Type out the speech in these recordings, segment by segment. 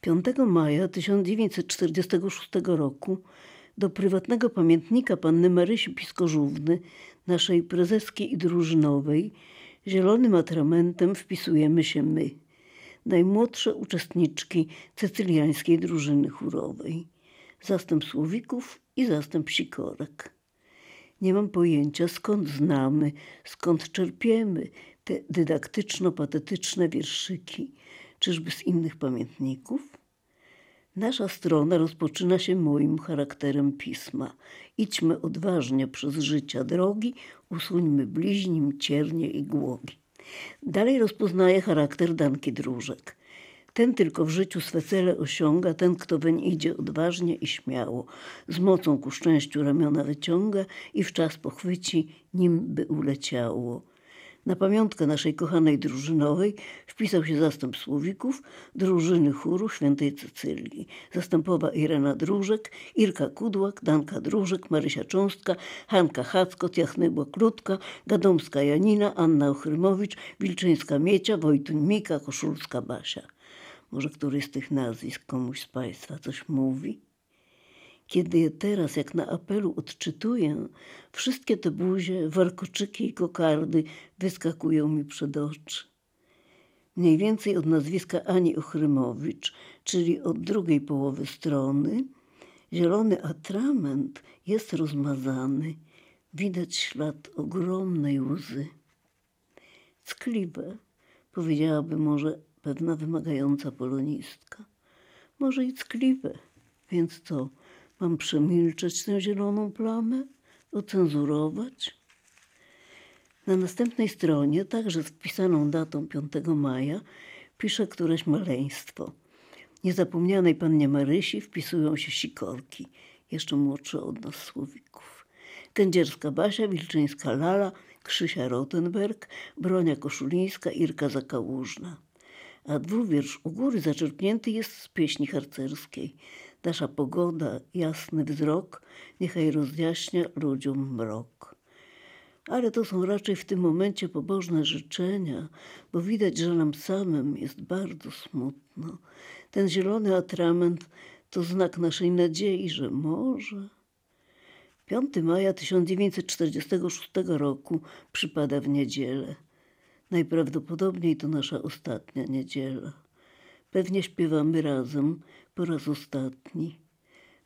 5 maja 1946 roku do prywatnego pamiętnika panny Marysi Piskożówny, naszej prezeskiej i drużynowej, zielonym atramentem wpisujemy się my, najmłodsze uczestniczki cecyliańskiej drużyny chórowej, zastęp słowików i zastęp sikorek. Nie mam pojęcia, skąd znamy, skąd czerpiemy te dydaktyczno-patetyczne wierszyki, czyżby z innych pamiętników? Nasza strona rozpoczyna się moim charakterem pisma. Idźmy odważnie przez życia drogi, usuńmy bliźnim ciernie i głogi. Dalej rozpoznaje charakter Danki Dróżek. Ten tylko w życiu swe cele osiąga, ten, kto weń idzie odważnie i śmiało, z mocą ku szczęściu ramiona wyciąga i w czas pochwyci, nim by uleciało. Na pamiątkę naszej kochanej drużynowej wpisał się zastęp słowików drużyny chóru świętej Cecylii. Zastępowa Irena Dróżek, Irka Kudłak, Danka Dróżek, Marysia Cząstka, Hanka Hackot, Jachnybła Klutka, Gadomska Janina, Anna Ochrymowicz, Wilczyńska Miecia, Wojtuń Mika, Koszulska Basia. Może któryś z tych nazwisk komuś z Państwa coś mówi? Kiedy je teraz, jak na apelu, odczytuję, wszystkie te buzie, warkoczyki i kokardy wyskakują mi przed oczy. Mniej więcej od nazwiska Ani Ochrymowicz, czyli od drugiej połowy strony, zielony atrament jest rozmazany. Widać ślad ogromnej łzy. Ckliwe, powiedziałaby może pewna wymagająca polonistka. Może i ckliwe, więc co, mam przemilczeć tę zieloną plamę? Ocenzurować? Na następnej stronie, także z wpisaną datą 5 maja, pisze któreś maleństwo. Niezapomnianej pannie Marysi wpisują się sikorki, jeszcze młodsze od nas słowików. Kędzierska Basia, Wilczyńska Lala, Krzysia Rotenberg, Bronia Koszulińska, Irka Zakałużna a dwuwiersz u góry zaczerpnięty jest z pieśni harcerskiej. Nasza pogoda, jasny wzrok, niechaj rozjaśnia ludziom mrok. Ale to są raczej w tym momencie pobożne życzenia, bo widać, że nam samym jest bardzo smutno. Ten zielony atrament to znak naszej nadziei, że może. 5 maja 1946 roku przypada w niedzielę. Najprawdopodobniej to nasza ostatnia niedziela. Pewnie śpiewamy razem po raz ostatni.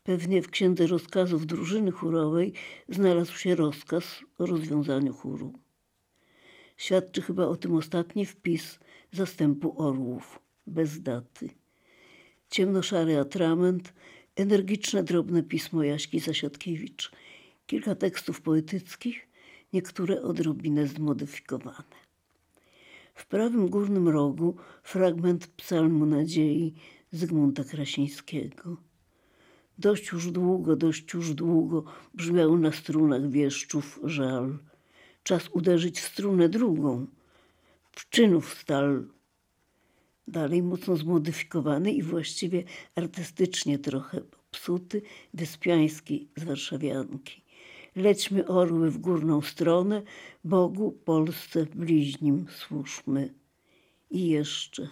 Pewnie w księdze rozkazów drużyny chórowej znalazł się rozkaz o rozwiązaniu chóru. Świadczy chyba o tym ostatni wpis zastępu orłów, bez daty. Ciemnoszary atrament, energiczne drobne pismo Jaśki Zasiadkiewicz, kilka tekstów poetyckich, niektóre odrobinę zmodyfikowane. W prawym górnym rogu fragment psalmu nadziei Zygmunta Krasińskiego. Dość już długo, dość już długo brzmiał na strunach wieszczów żal. Czas uderzyć w strunę drugą, w czynów stal. Dalej mocno zmodyfikowany i właściwie artystycznie trochę popsuty, wyspiański z warszawianki. Lećmy orły w górną stronę, Bogu, Polsce, bliźnim służmy. I jeszcze,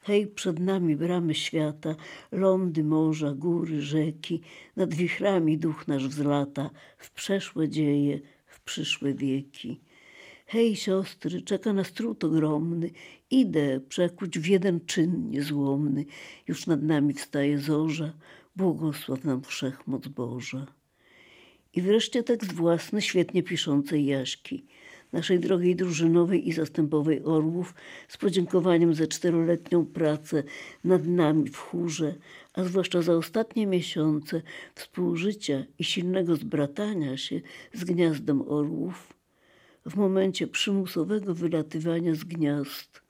hej, przed nami bramy świata, lądy morza, góry, rzeki, nad wichrami duch nasz wzlata, w przeszłe dzieje, w przyszłe wieki. Hej, siostry, czeka nas trud ogromny, idę przekuć w jeden czyn niezłomny, już nad nami wstaje zorza, błogosław nam wszechmoc Boża. I wreszcie tekst własny świetnie piszącej Jaśki, naszej drogiej drużynowej i zastępowej Orłów, z podziękowaniem za czteroletnią pracę nad nami w chórze, a zwłaszcza za ostatnie miesiące współżycia i silnego zbratania się z gniazdem orłów, w momencie przymusowego wylatywania z gniazd,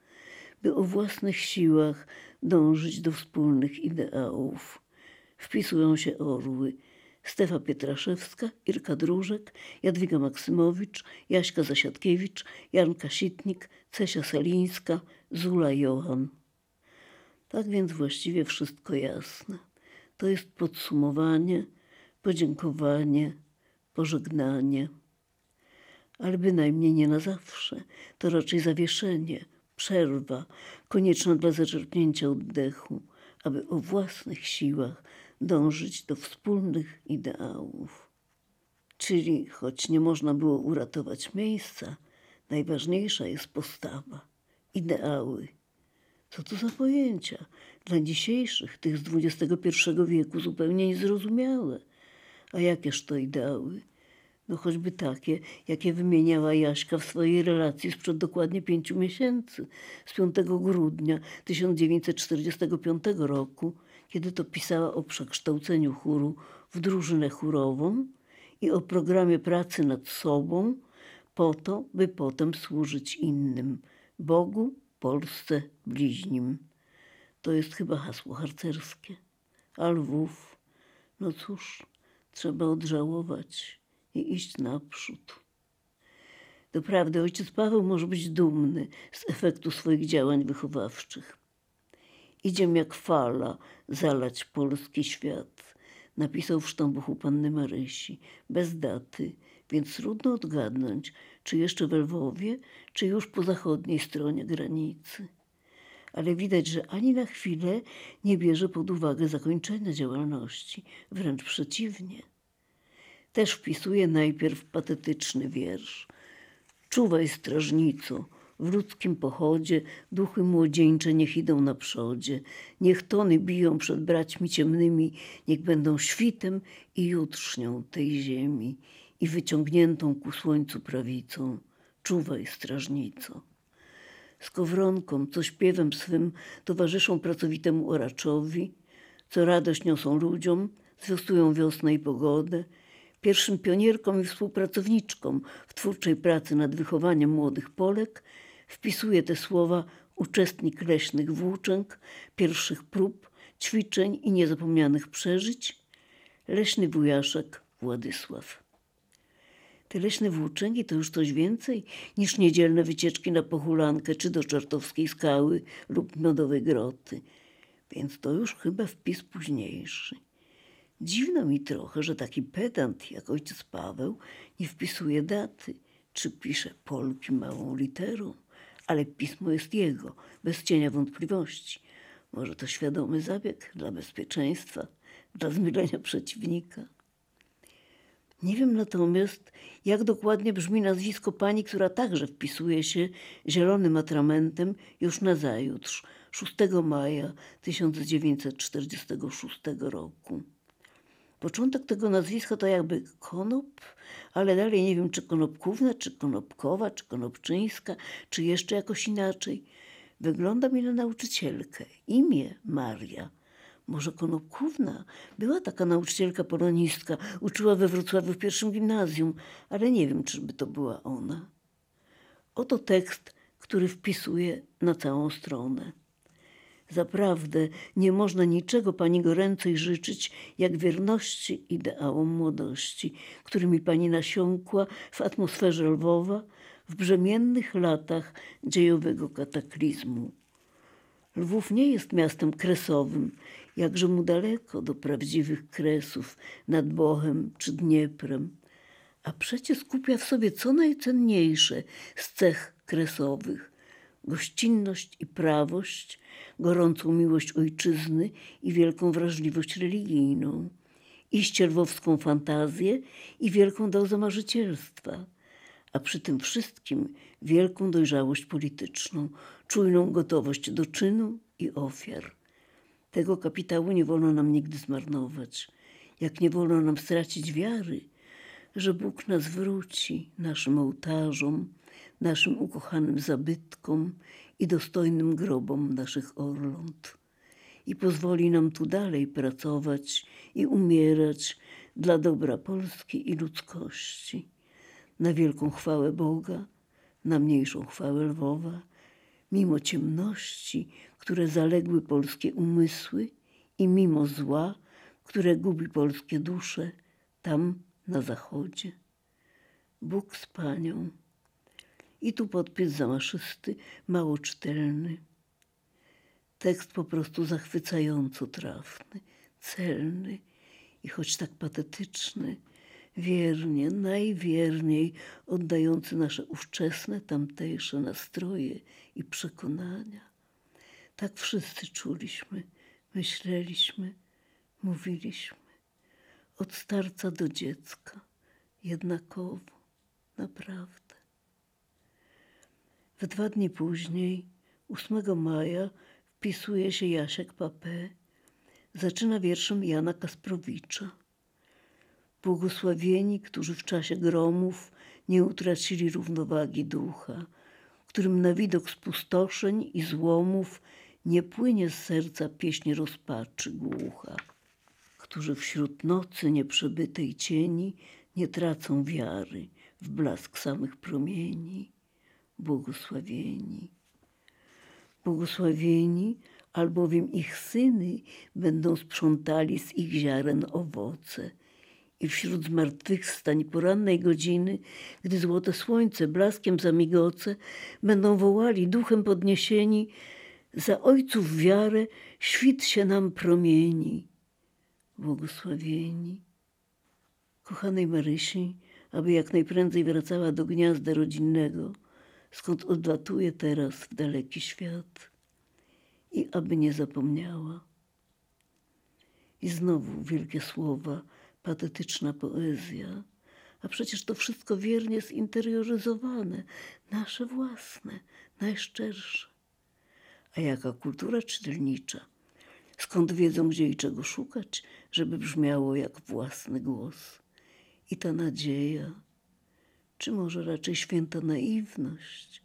by o własnych siłach dążyć do wspólnych ideałów. Wpisują się orły – Stefa Pietraszewska, Irka Dróżek, Jadwiga Maksymowicz, Jaśka Zasiadkiewicz, Janka Sitnik, Cesia Salińska, Zula Johan. Tak więc właściwie wszystko jasne. To jest podsumowanie, podziękowanie, pożegnanie. Ale bynajmniej nie na zawsze. To raczej zawieszenie, przerwa, konieczna dla zaczerpnięcia oddechu, aby o własnych siłach dążyć do wspólnych ideałów. Czyli choć nie można było uratować miejsca, najważniejsza jest postawa, ideały. Co to za pojęcia? Dla dzisiejszych, tych z XXI wieku, zupełnie niezrozumiałe. A jakież to ideały? No choćby takie, jakie wymieniała Jaśka w swojej relacji sprzed dokładnie pięciu miesięcy, z 5 grudnia 1945 roku, kiedy to pisała o przekształceniu chóru w drużynę chórową i o programie pracy nad sobą, po to, by potem służyć innym Bogu, Polsce, bliźnim. To jest chyba hasło harcerskie. A Lwów, no cóż, trzeba odżałować i iść naprzód. Doprawdy ojciec Paweł może być dumny z efektu swoich działań wychowawczych. Idziem jak fala zalać polski świat, napisał w sztambuchu Panny Marysi, bez daty, więc trudno odgadnąć, czy jeszcze we Lwowie, czy już po zachodniej stronie granicy. Ale widać, że ani na chwilę nie bierze pod uwagę zakończenia działalności, wręcz przeciwnie. Też wpisuje najpierw patetyczny wiersz. Czuwaj strażnico, w ludzkim pochodzie duchy młodzieńcze niech idą na przodzie. Niech tony biją przed braćmi ciemnymi, niech będą świtem i jutrznią tej ziemi i wyciągniętą ku słońcu prawicą. Czuwaj, strażnico. Skowronką, co śpiewem swym towarzyszą pracowitemu oraczowi, co radość niosą ludziom, zwiastują wiosnę i pogodę, pierwszym pionierkom i współpracowniczkom w twórczej pracy nad wychowaniem młodych Polek, wpisuje te słowa uczestnik leśnych włóczęg, pierwszych prób, ćwiczeń i niezapomnianych przeżyć, leśny wujaszek Władysław. Te leśne włóczęgi to już coś więcej niż niedzielne wycieczki na pochulankę czy do Czartowskiej Skały lub Miodowej Groty, więc to już chyba wpis późniejszy. Dziwno mi trochę, że taki pedant jak ojciec Paweł nie wpisuje daty, czy pisze Polki małą literą, ale pismo jest jego, bez cienia wątpliwości. Może to świadomy zabieg dla bezpieczeństwa, dla zmylenia przeciwnika. Nie wiem natomiast, jak dokładnie brzmi nazwisko pani, która także wpisuje się zielonym atramentem już na zajutrz, 6 maja 1946 roku. Początek tego nazwiska to jakby Konop, ale dalej nie wiem, czy Konopkówna, czy Konopkowa, czy Konopczyńska, czy jeszcze jakoś inaczej. Wygląda mi na nauczycielkę. Imię Maria. Może Konopkówna? Była taka nauczycielka polonistka. Uczyła we Wrocławiu w pierwszym gimnazjum, ale nie wiem, czy by to była ona. Oto tekst, który wpisuje na całą stronę. Zaprawdę nie można niczego pani goręcej życzyć, jak wierności ideałom młodości, którymi pani nasiąkła w atmosferze Lwowa w brzemiennych latach dziejowego kataklizmu. Lwów nie jest miastem kresowym, jakże mu daleko do prawdziwych kresów nad Bochem czy Dnieprem, a przecie skupia w sobie co najcenniejsze z cech kresowych gościnność i prawość, gorącą miłość ojczyzny i wielką wrażliwość religijną, i ścierwowską fantazję i wielką dozę marzycielstwa, a przy tym wszystkim wielką dojrzałość polityczną, czujną gotowość do czynu i ofiar. Tego kapitału nie wolno nam nigdy zmarnować, jak nie wolno nam stracić wiary, że Bóg nas wróci naszym ołtarzom, naszym ukochanym zabytkom i dostojnym grobom naszych orląt. I pozwoli nam tu dalej pracować i umierać dla dobra Polski i ludzkości. Na wielką chwałę Boga, na mniejszą chwałę Lwowa, mimo ciemności, które zaległy polskie umysły i mimo zła, które gubi polskie dusze tam na zachodzie. Bóg z Panią. I tu podpis zamaszysty, mało czytelny. Tekst po prostu zachwycająco trafny, celny i choć tak patetyczny, wiernie, najwierniej oddający nasze ówczesne, tamtejsze nastroje i przekonania. Tak wszyscy czuliśmy Myśleliśmy, mówiliśmy, od starca do dziecka, jednakowo, naprawdę. W dwa dni później, 8 maja, wpisuje się Jasiek Papé, zaczyna wierszem Jana Kasprowicza. Błogosławieni, którzy w czasie gromów nie utracili równowagi ducha, którym na widok spustoszeń i złomów nie płynie z serca pieśń rozpaczy głucha, którzy wśród nocy nieprzebytej cieni nie tracą wiary w blask samych promieni. Błogosławieni. Błogosławieni, albowiem ich syny będą sprzątali z ich ziaren owoce. I wśród zmartwychwstań porannej godziny, gdy złote słońce blaskiem zamigoce, będą wołali duchem podniesieni, za ojców wiarę świt się nam promieni. Błogosławieni. Kochanej Marysi, aby jak najprędzej wracała do gniazda rodzinnego, skąd odlatuje teraz w daleki świat i aby nie zapomniała. I znowu wielkie słowa, patetyczna poezja, a przecież to wszystko wiernie zinterioryzowane, nasze własne, najszczersze. A jaka kultura czytelnicza? Skąd wiedzą, gdzie i czego szukać, żeby brzmiało jak własny głos? I ta nadzieja, czy może raczej święta naiwność,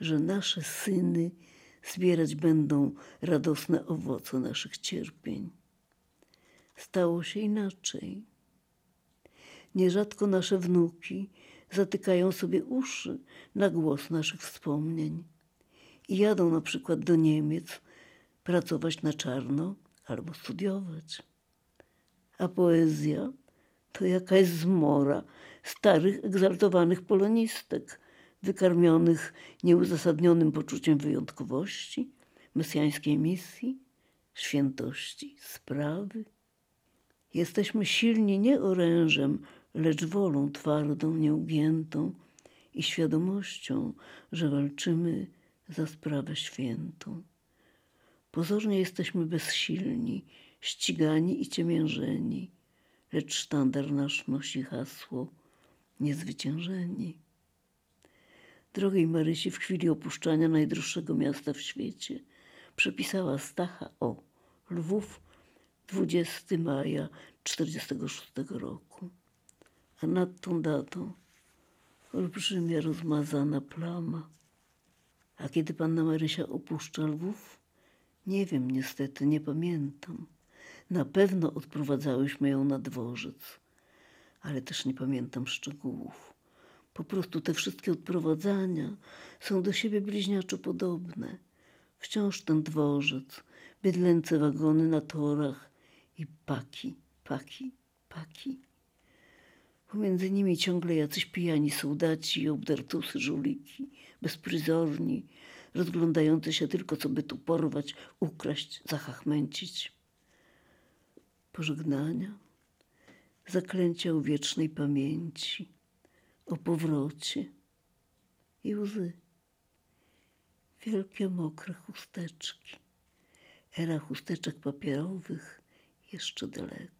że nasze syny zbierać będą radosne owoce naszych cierpień. Stało się inaczej. Nierzadko nasze wnuki zatykają sobie uszy na głos naszych wspomnień i jadą na przykład do Niemiec pracować na czarno albo studiować. A poezja to jakaś zmora starych, egzaltowanych polonistek, wykarmionych nieuzasadnionym poczuciem wyjątkowości, mesjańskiej misji, świętości sprawy. Jesteśmy silni nie orężem, lecz wolą twardą, nieugiętą i świadomością, że walczymy za sprawę świętą. Pozornie jesteśmy bezsilni, ścigani i ciemiężeni, lecz sztandar nasz nosi hasło niezwyciężeni. Drogiej Marysi w chwili opuszczania najdroższego miasta w świecie przepisała Stacha o Lwów 20 maja 46 roku. A nad tą datą olbrzymia rozmazana plama. A kiedy panna Marysia opuszcza Lwów? Nie wiem, niestety, nie pamiętam. Na pewno odprowadzałyśmy ją na dworzec, ale też nie pamiętam szczegółów. Po prostu te wszystkie odprowadzania są do siebie bliźniaczo podobne. Wciąż ten dworzec, bydlęce wagony na torach i paki, paki, paki. Pomiędzy nimi ciągle jacyś pijani soldaci, obdartusy, żuliki, bezpryzorni, rozglądający się tylko, co by tu porwać, ukraść, zachachmęcić. Pożegnania, zaklęcia o wiecznej pamięci, o powrocie i łzy. Wielkie mokre chusteczki. Era chusteczek papierowych jeszcze daleko.